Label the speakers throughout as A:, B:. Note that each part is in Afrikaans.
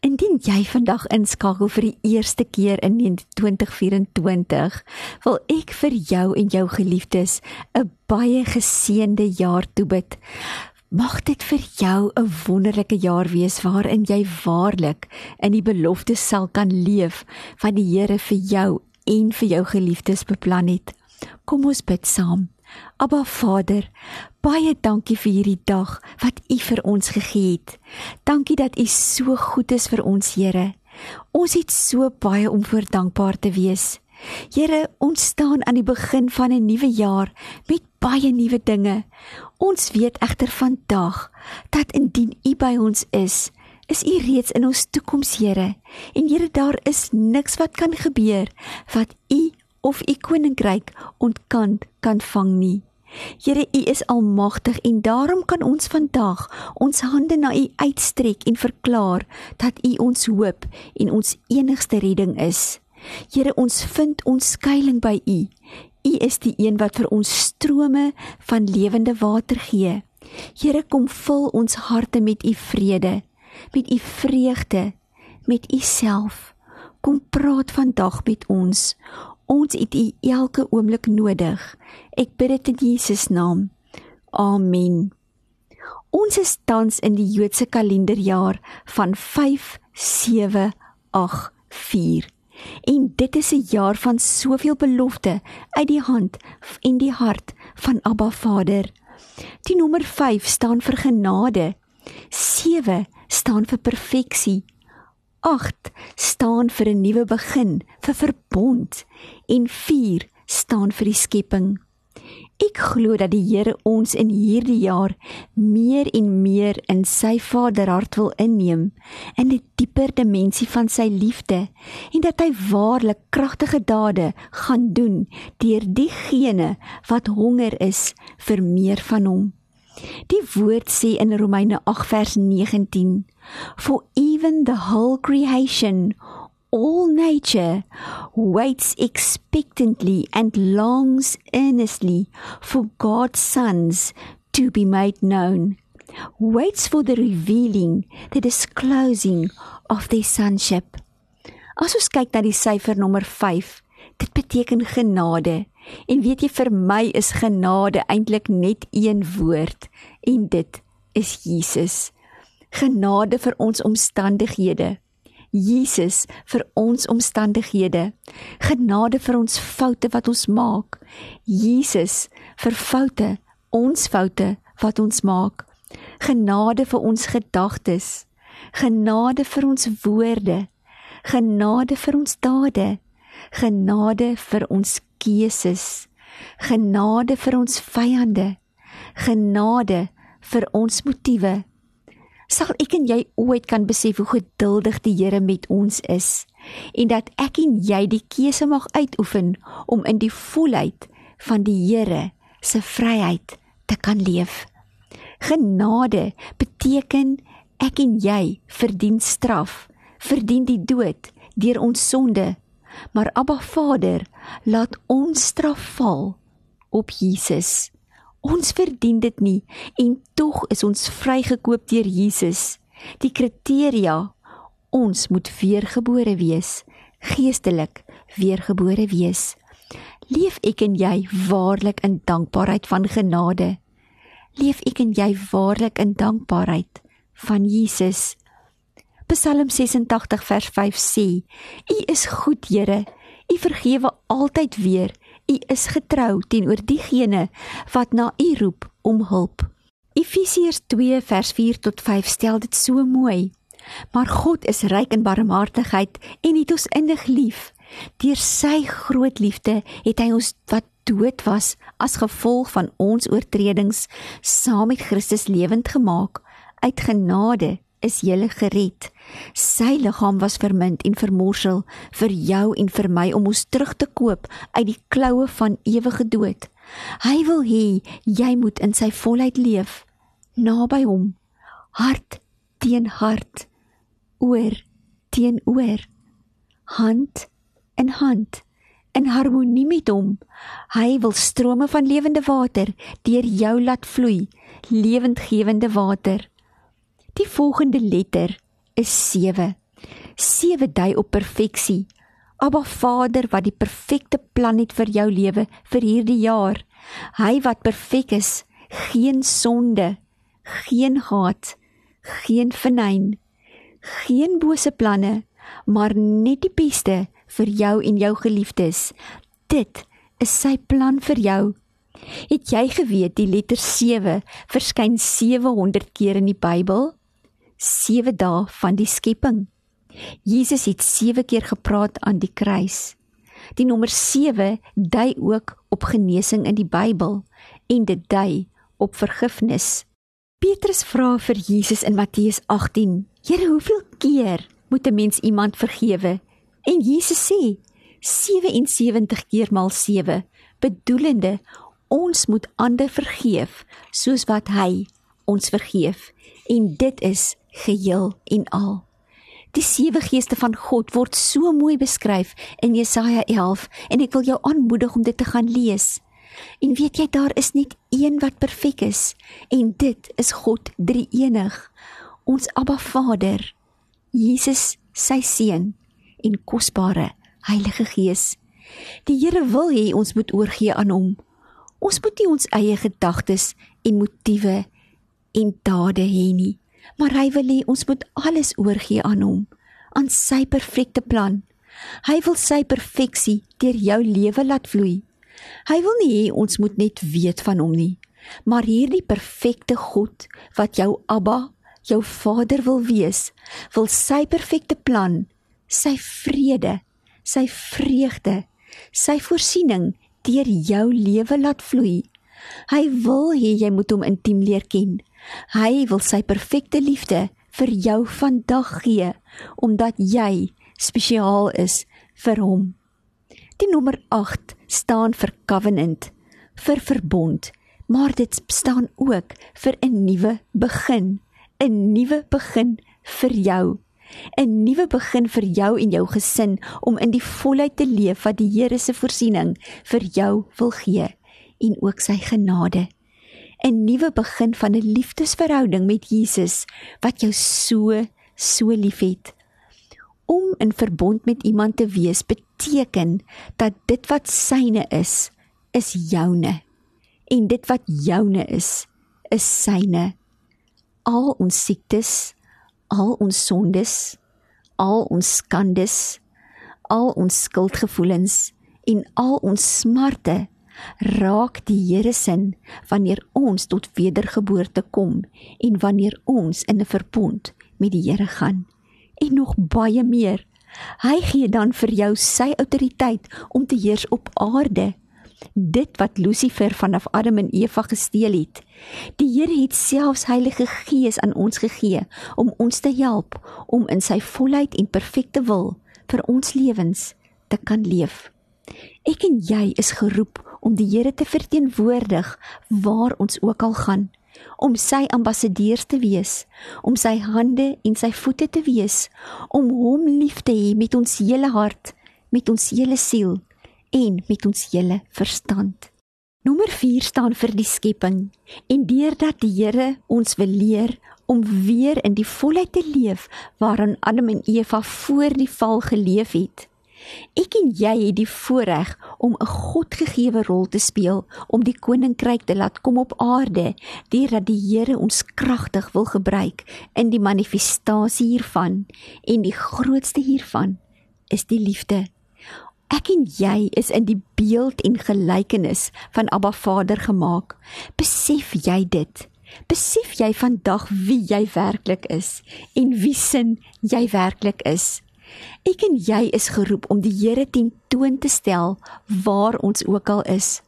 A: Indien jy vandag inskakel vir die eerste keer in 2024, wil ek vir jou en jou geliefdes 'n baie geseënde jaar toebid. Mag dit vir jou 'n wonderlike jaar wees waarin jy waarlik in die belofte sal kan leef wat die Here vir jou en vir jou geliefdes beplan het. Kom ons bid saam. Abba Vader, baie dankie vir hierdie dag wat U vir ons gegee het. Dankie dat U so goed is vir ons, Here. Ons het so baie om voor dankbaar te wees. Here, ons staan aan die begin van 'n nuwe jaar met baie nuwe dinge. Ons weet egter vandag dat indien U by ons is, is U reeds in ons toekoms, Here. En Here, daar is niks wat kan gebeur wat U of U koninkryk ontkant kan vang nie. Here, U is almagtig en daarom kan ons vandag ons hande na U uitstrek en verklaar dat U ons hoop en ons enigste redding is. Here, ons vind ons skuilings by U. U is die een wat vir ons strome van lewende water gee. Here, kom vul ons harte met U vrede, met U vreugde, met U self. Kom praat vandag met ons. Ons het U elke oomblik nodig. Ek bid dit in Jesus naam. Amen. Ons is tans in die Joodse kalenderjaar van 5784. En dit is 'n jaar van soveel belofte uit die hand en die hart van Abba Vader. Die nommer 5 staan vir genade. 7 staan vir perfeksie. 8 staan vir 'n nuwe begin, vir verbond en 4 staan vir die skepping. Ek glo dat die Here ons in hierdie jaar meer en meer in sy Vaderhart wil inneem in 'n dieper dimensie van sy liefde en dat hy waarlik kragtige dade gaan doen deur diegene wat honger is vir meer van hom. Die woord sê in Romeine 8 vers 19: For even the whole creation all nature waits expectantly and longs earnestly for God's sons to be made known, waits for the revealing, the disclosing of their sonship. As ons kyk na die syfer nommer 5, dit beteken genade. En weet jy vir my is genade eintlik net een woord en dit is Jesus. Genade vir ons omstandighede. Jesus vir ons omstandighede. Genade vir ons foute wat ons maak. Jesus vir foute, ons foute wat ons maak. Genade vir ons gedagtes. Genade vir ons woorde. Genade vir ons dade. Genade vir ons keuses. Genade vir ons vyande. Genade vir ons motiewe sal ek en jy ooit kan besef hoe geduldig die Here met ons is en dat ek en jy die keuse mag uitoefen om in die volheid van die Here se vryheid te kan leef. Genade beteken ek en jy verdien straf, verdien die dood deur ons sonde, maar Abba Vader laat ons straf val op Jesus. Ons verdien dit nie en tog is ons vrygekoop deur Jesus. Die kriteria ons moet weergebore wees, geestelik weergebore wees. Leef ek en jy waarlik in dankbaarheid van genade? Leef ek en jy waarlik in dankbaarheid van Jesus? Psalm 86 vers 5 sê: U is goed, Here. U vergewe altyd weer U is getrou teenoor diegene wat na U roep om hulp. Efesiërs 2 vers 4 tot 5 stel dit so mooi. Maar God is ryk in barmhartigheid en het ons innig lief. Deur sy groot liefde het hy ons wat dood was as gevolg van ons oortredings saam met Christus lewend gemaak. Uit genade is jy gered. Sy liggaam was vermint en vermorsel vir jou en vir my om ons terug te koop uit die kloue van ewige dood. Hy wil hê jy moet in sy volheid leef, naby hom, hart teen hart, oor teen oor, hand in hand in harmonie met hom. Hy wil strome van lewende water deur jou laat vloei, lewendgewende water. Die volgende letter is 7. 7 dui op perfeksie. Abba Vader wat die perfekte plan het vir jou lewe vir hierdie jaar. Hy wat perfek is, geen sonde, geen haat, geen venyn, geen bose planne, maar net die beste vir jou en jou geliefdes. Dit is sy plan vir jou. Het jy geweet die letter 7 verskyn 700 keer in die Bybel? 7 dae van die skepping. Jesus het 7 keer gepraat aan die kruis. Die nommer 7 dui ook op genesing in die Bybel en dit dui op vergifnis. Petrus vra vir Jesus in Matteus 18: "Here, hoeveel keer moet 'n mens iemand vergewe En Jesus sê 77 keer maal 7, bedoelende ons moet ander vergeef soos wat hy ons vergeef en dit is geheel en al. Die sewe geeste van God word so mooi beskryf in Jesaja 11 en ek wil jou aanmoedig om dit te gaan lees. En weet jy daar is net een wat perfek is en dit is God drie-enig, ons Abba Vader, Jesus sy seun en kosbare Heilige Gees. Die Here wil hê ons moet oorgee aan hom. Ons moet nie ons eie gedagtes en motiewe en dade hê nie, maar hy wil hê ons moet alles oorgee aan hom, aan sy perfekte plan. Hy wil sy perfeksie deur jou lewe laat vloei. Hy wil nie hê ons moet net weet van hom nie, maar hierdie perfekte God wat jou Abba, jou Vader wil wees, wil sy perfekte plan sy vrede, sy vreugde, sy voorsiening deur jou lewe laat vloei. Hy wil hê jy moet hom intiem leer ken. Hy wil sy perfekte liefde vir jou vandag gee omdat jy spesiaal is vir hom. Die nommer 8 staan vir covenant, vir verbond, maar dit staan ook vir 'n nuwe begin, 'n nuwe begin vir jou. 'n nuwe begin vir jou en jou gesin om in die volheid te leef wat die Here se voorsiening vir jou wil gee en ook sy genade. 'n nuwe begin van 'n liefdesverhouding met Jesus wat jou so so liefhet. Om in verbond met iemand te wees beteken dat dit wat syne is, is joune. En dit wat joune is, is syne. Al ons siektes, al ons sondes, al ons skandes, al ons skuldgevoelens en al ons smarte raak die Here sin wanneer ons tot wedergeboorte kom en wanneer ons in 'n verbond met die Here gaan en nog baie meer. Hy gee dan vir jou sy autoriteit om te heers op aarde dit wat Lucifer vanaf Adam en Eva gesteel het. Die Here het selfs Heilige Gees aan ons gegee om ons te help om in sy volheid en perfekte wil vir ons lewens te kan leef. Ek en jy is geroep om die Here te verteenwoordig waar ons ook al gaan, om sy ambassadeurs te wees, om sy hande en sy voete te wees, om hom lief te hê met ons hele hart, met ons hele siel en met ons hele verstand. Nommer 4 staan vir die skepping en deurdat die Here ons wil leer om weer in die volheid te leef waarin Adam en Eva voor die val geleef het. Ek en jy het die voorreg om 'n Godgegewe rol te speel om die koninkryk te laat kom op aarde deurdat die Here ons kragtig wil gebruik in die manifestasie hiervan en die grootste hiervan is die liefde Ek en jy is in die beeld en gelykenis van Abba Vader gemaak. Besef jy dit? Besef jy vandag wie jy werklik is en wie sin jy werklik is? Ek en jy is geroep om die Here ten toon te stel waar ons ook al is.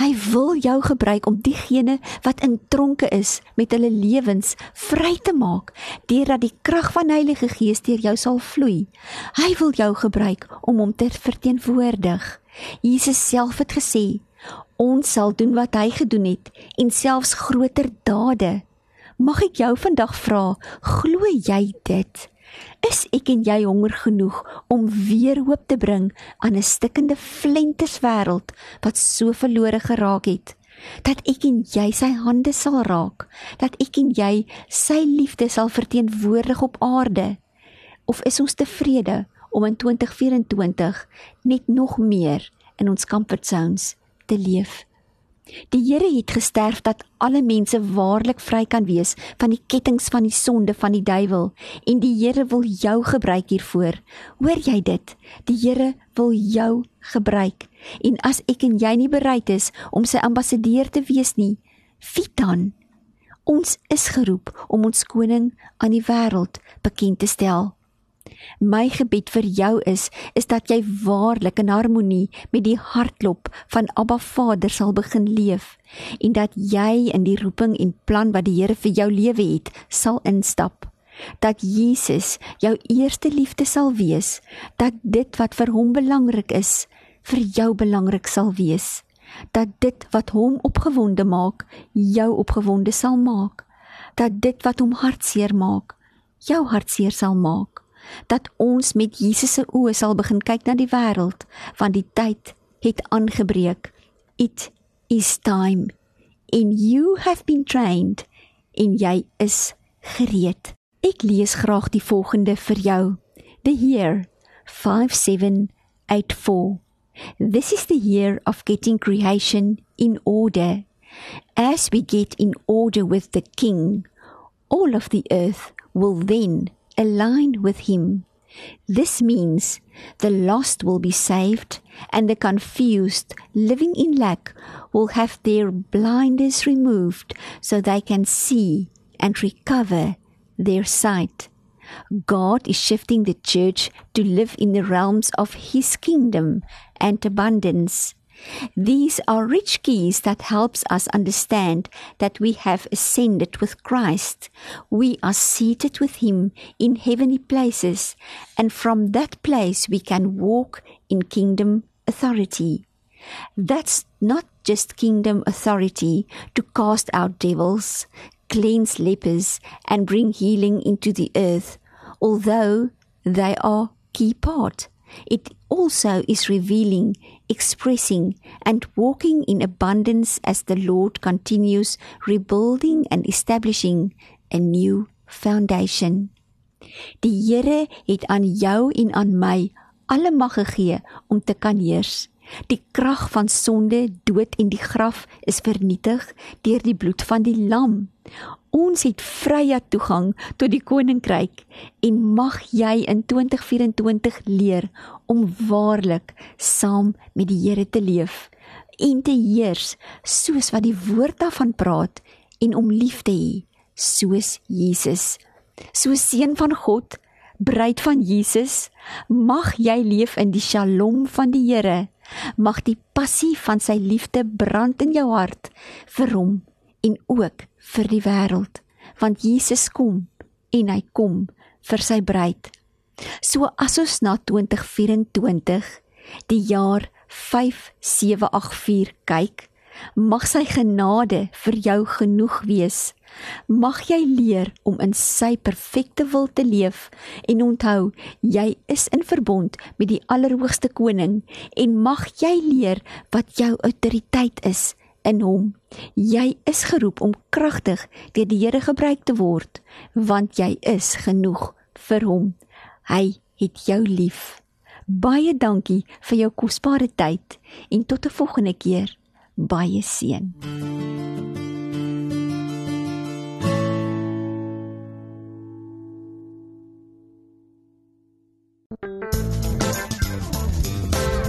A: Hy wil jou gebruik om diegene wat in tronke is met hulle lewens vry te maak deurdat die krag van Heilige Gees deur jou sal vloei. Hy wil jou gebruik om hom te verteenwoordig. Jesus self het gesê, ons sal doen wat hy gedoen het en selfs groter dade. Mag ek jou vandag vra, glo jy dit? Is ek en jy honger genoeg om weer hoop te bring aan 'n stikkende flentes wêreld wat so verlore geraak het? Dat ek en jy sy hande sal raak, dat ek en jy sy liefde sal verteenwoordig op aarde? Of is ons tevrede om in 2024 net nog meer in ons comfort zones te leef? Die Here het gesterf dat alle mense waarlik vry kan wees van die kettinge van die sonde van die duiwel en die Here wil jou gebruik hiervoor. Hoor jy dit? Die Here wil jou gebruik. En as ek en jy nie bereid is om sy ambassadeur te wees nie, wie dan? Ons is geroep om ons koning aan die wêreld bekend te stel. My gebed vir jou is is dat jy waarlik in harmonie met die hartklop van Abba Vader sal begin leef en dat jy in die roeping en plan wat die Here vir jou lewe het sal instap. Dat Jesus jou eerste liefde sal wees, dat dit wat vir hom belangrik is, vir jou belangrik sal wees. Dat dit wat hom opgewonde maak, jou opgewonde sal maak. Dat dit wat hom hartseer maak, jou hartseer sal maak dat ons met Jesus se oë sal begin kyk na die wêreld want die tyd het aangebreek. It is time. And you have been trained en jy is gereed. Ek lees graag die volgende vir jou. The year 5784 this is the year of getting creation in order. As we get in order with the king all of the earth will then aligned with Him. This means the lost will be saved, and the confused living in lack will have their blinders removed so they can see and recover their sight. God is shifting the church to live in the realms of His kingdom and abundance. These are rich keys that helps us understand that we have ascended with Christ. We are seated with him in heavenly places and from that place we can walk in kingdom authority. That's not just kingdom authority to cast out devils, cleanse lepers and bring healing into the earth, although they are key part. It also is revealing, expressing, and walking in abundance as the Lord continues rebuilding and establishing a new foundation. Die Here het aan jou en aan my alle mag gegee om te kan heers. Die krag van sonde, dood en die graf is vernietig deur die bloed van die lam. Ons het vrye toegang tot die koninkryk en mag jy in 2024 leer om waarlik saam met die Here te leef en te heers soos wat die woord daarvan praat en om lief te hê soos Jesus. So seun van God, bruid van Jesus, mag jy leef in die shalom van die Here. Mag die passie van sy liefde brand in jou hart vir hom en ook vir die wêreld want Jesus kom en hy kom vir sy bruid. So as ons na 2024 die jaar 5784 kyk, mag sy genade vir jou genoeg wees. Mag jy leer om in sy perfekte wil te leef en onthou jy is in verbond met die allerhoogste koning en mag jy leer wat jou autoriteit is in hom. Jy is geroep om kragtig deur die Here gebruik te word, want jy is genoeg vir hom. Hy het jou lief. Baie dankie vir jou kosbare tyd en tot 'n volgende keer. Baie seën.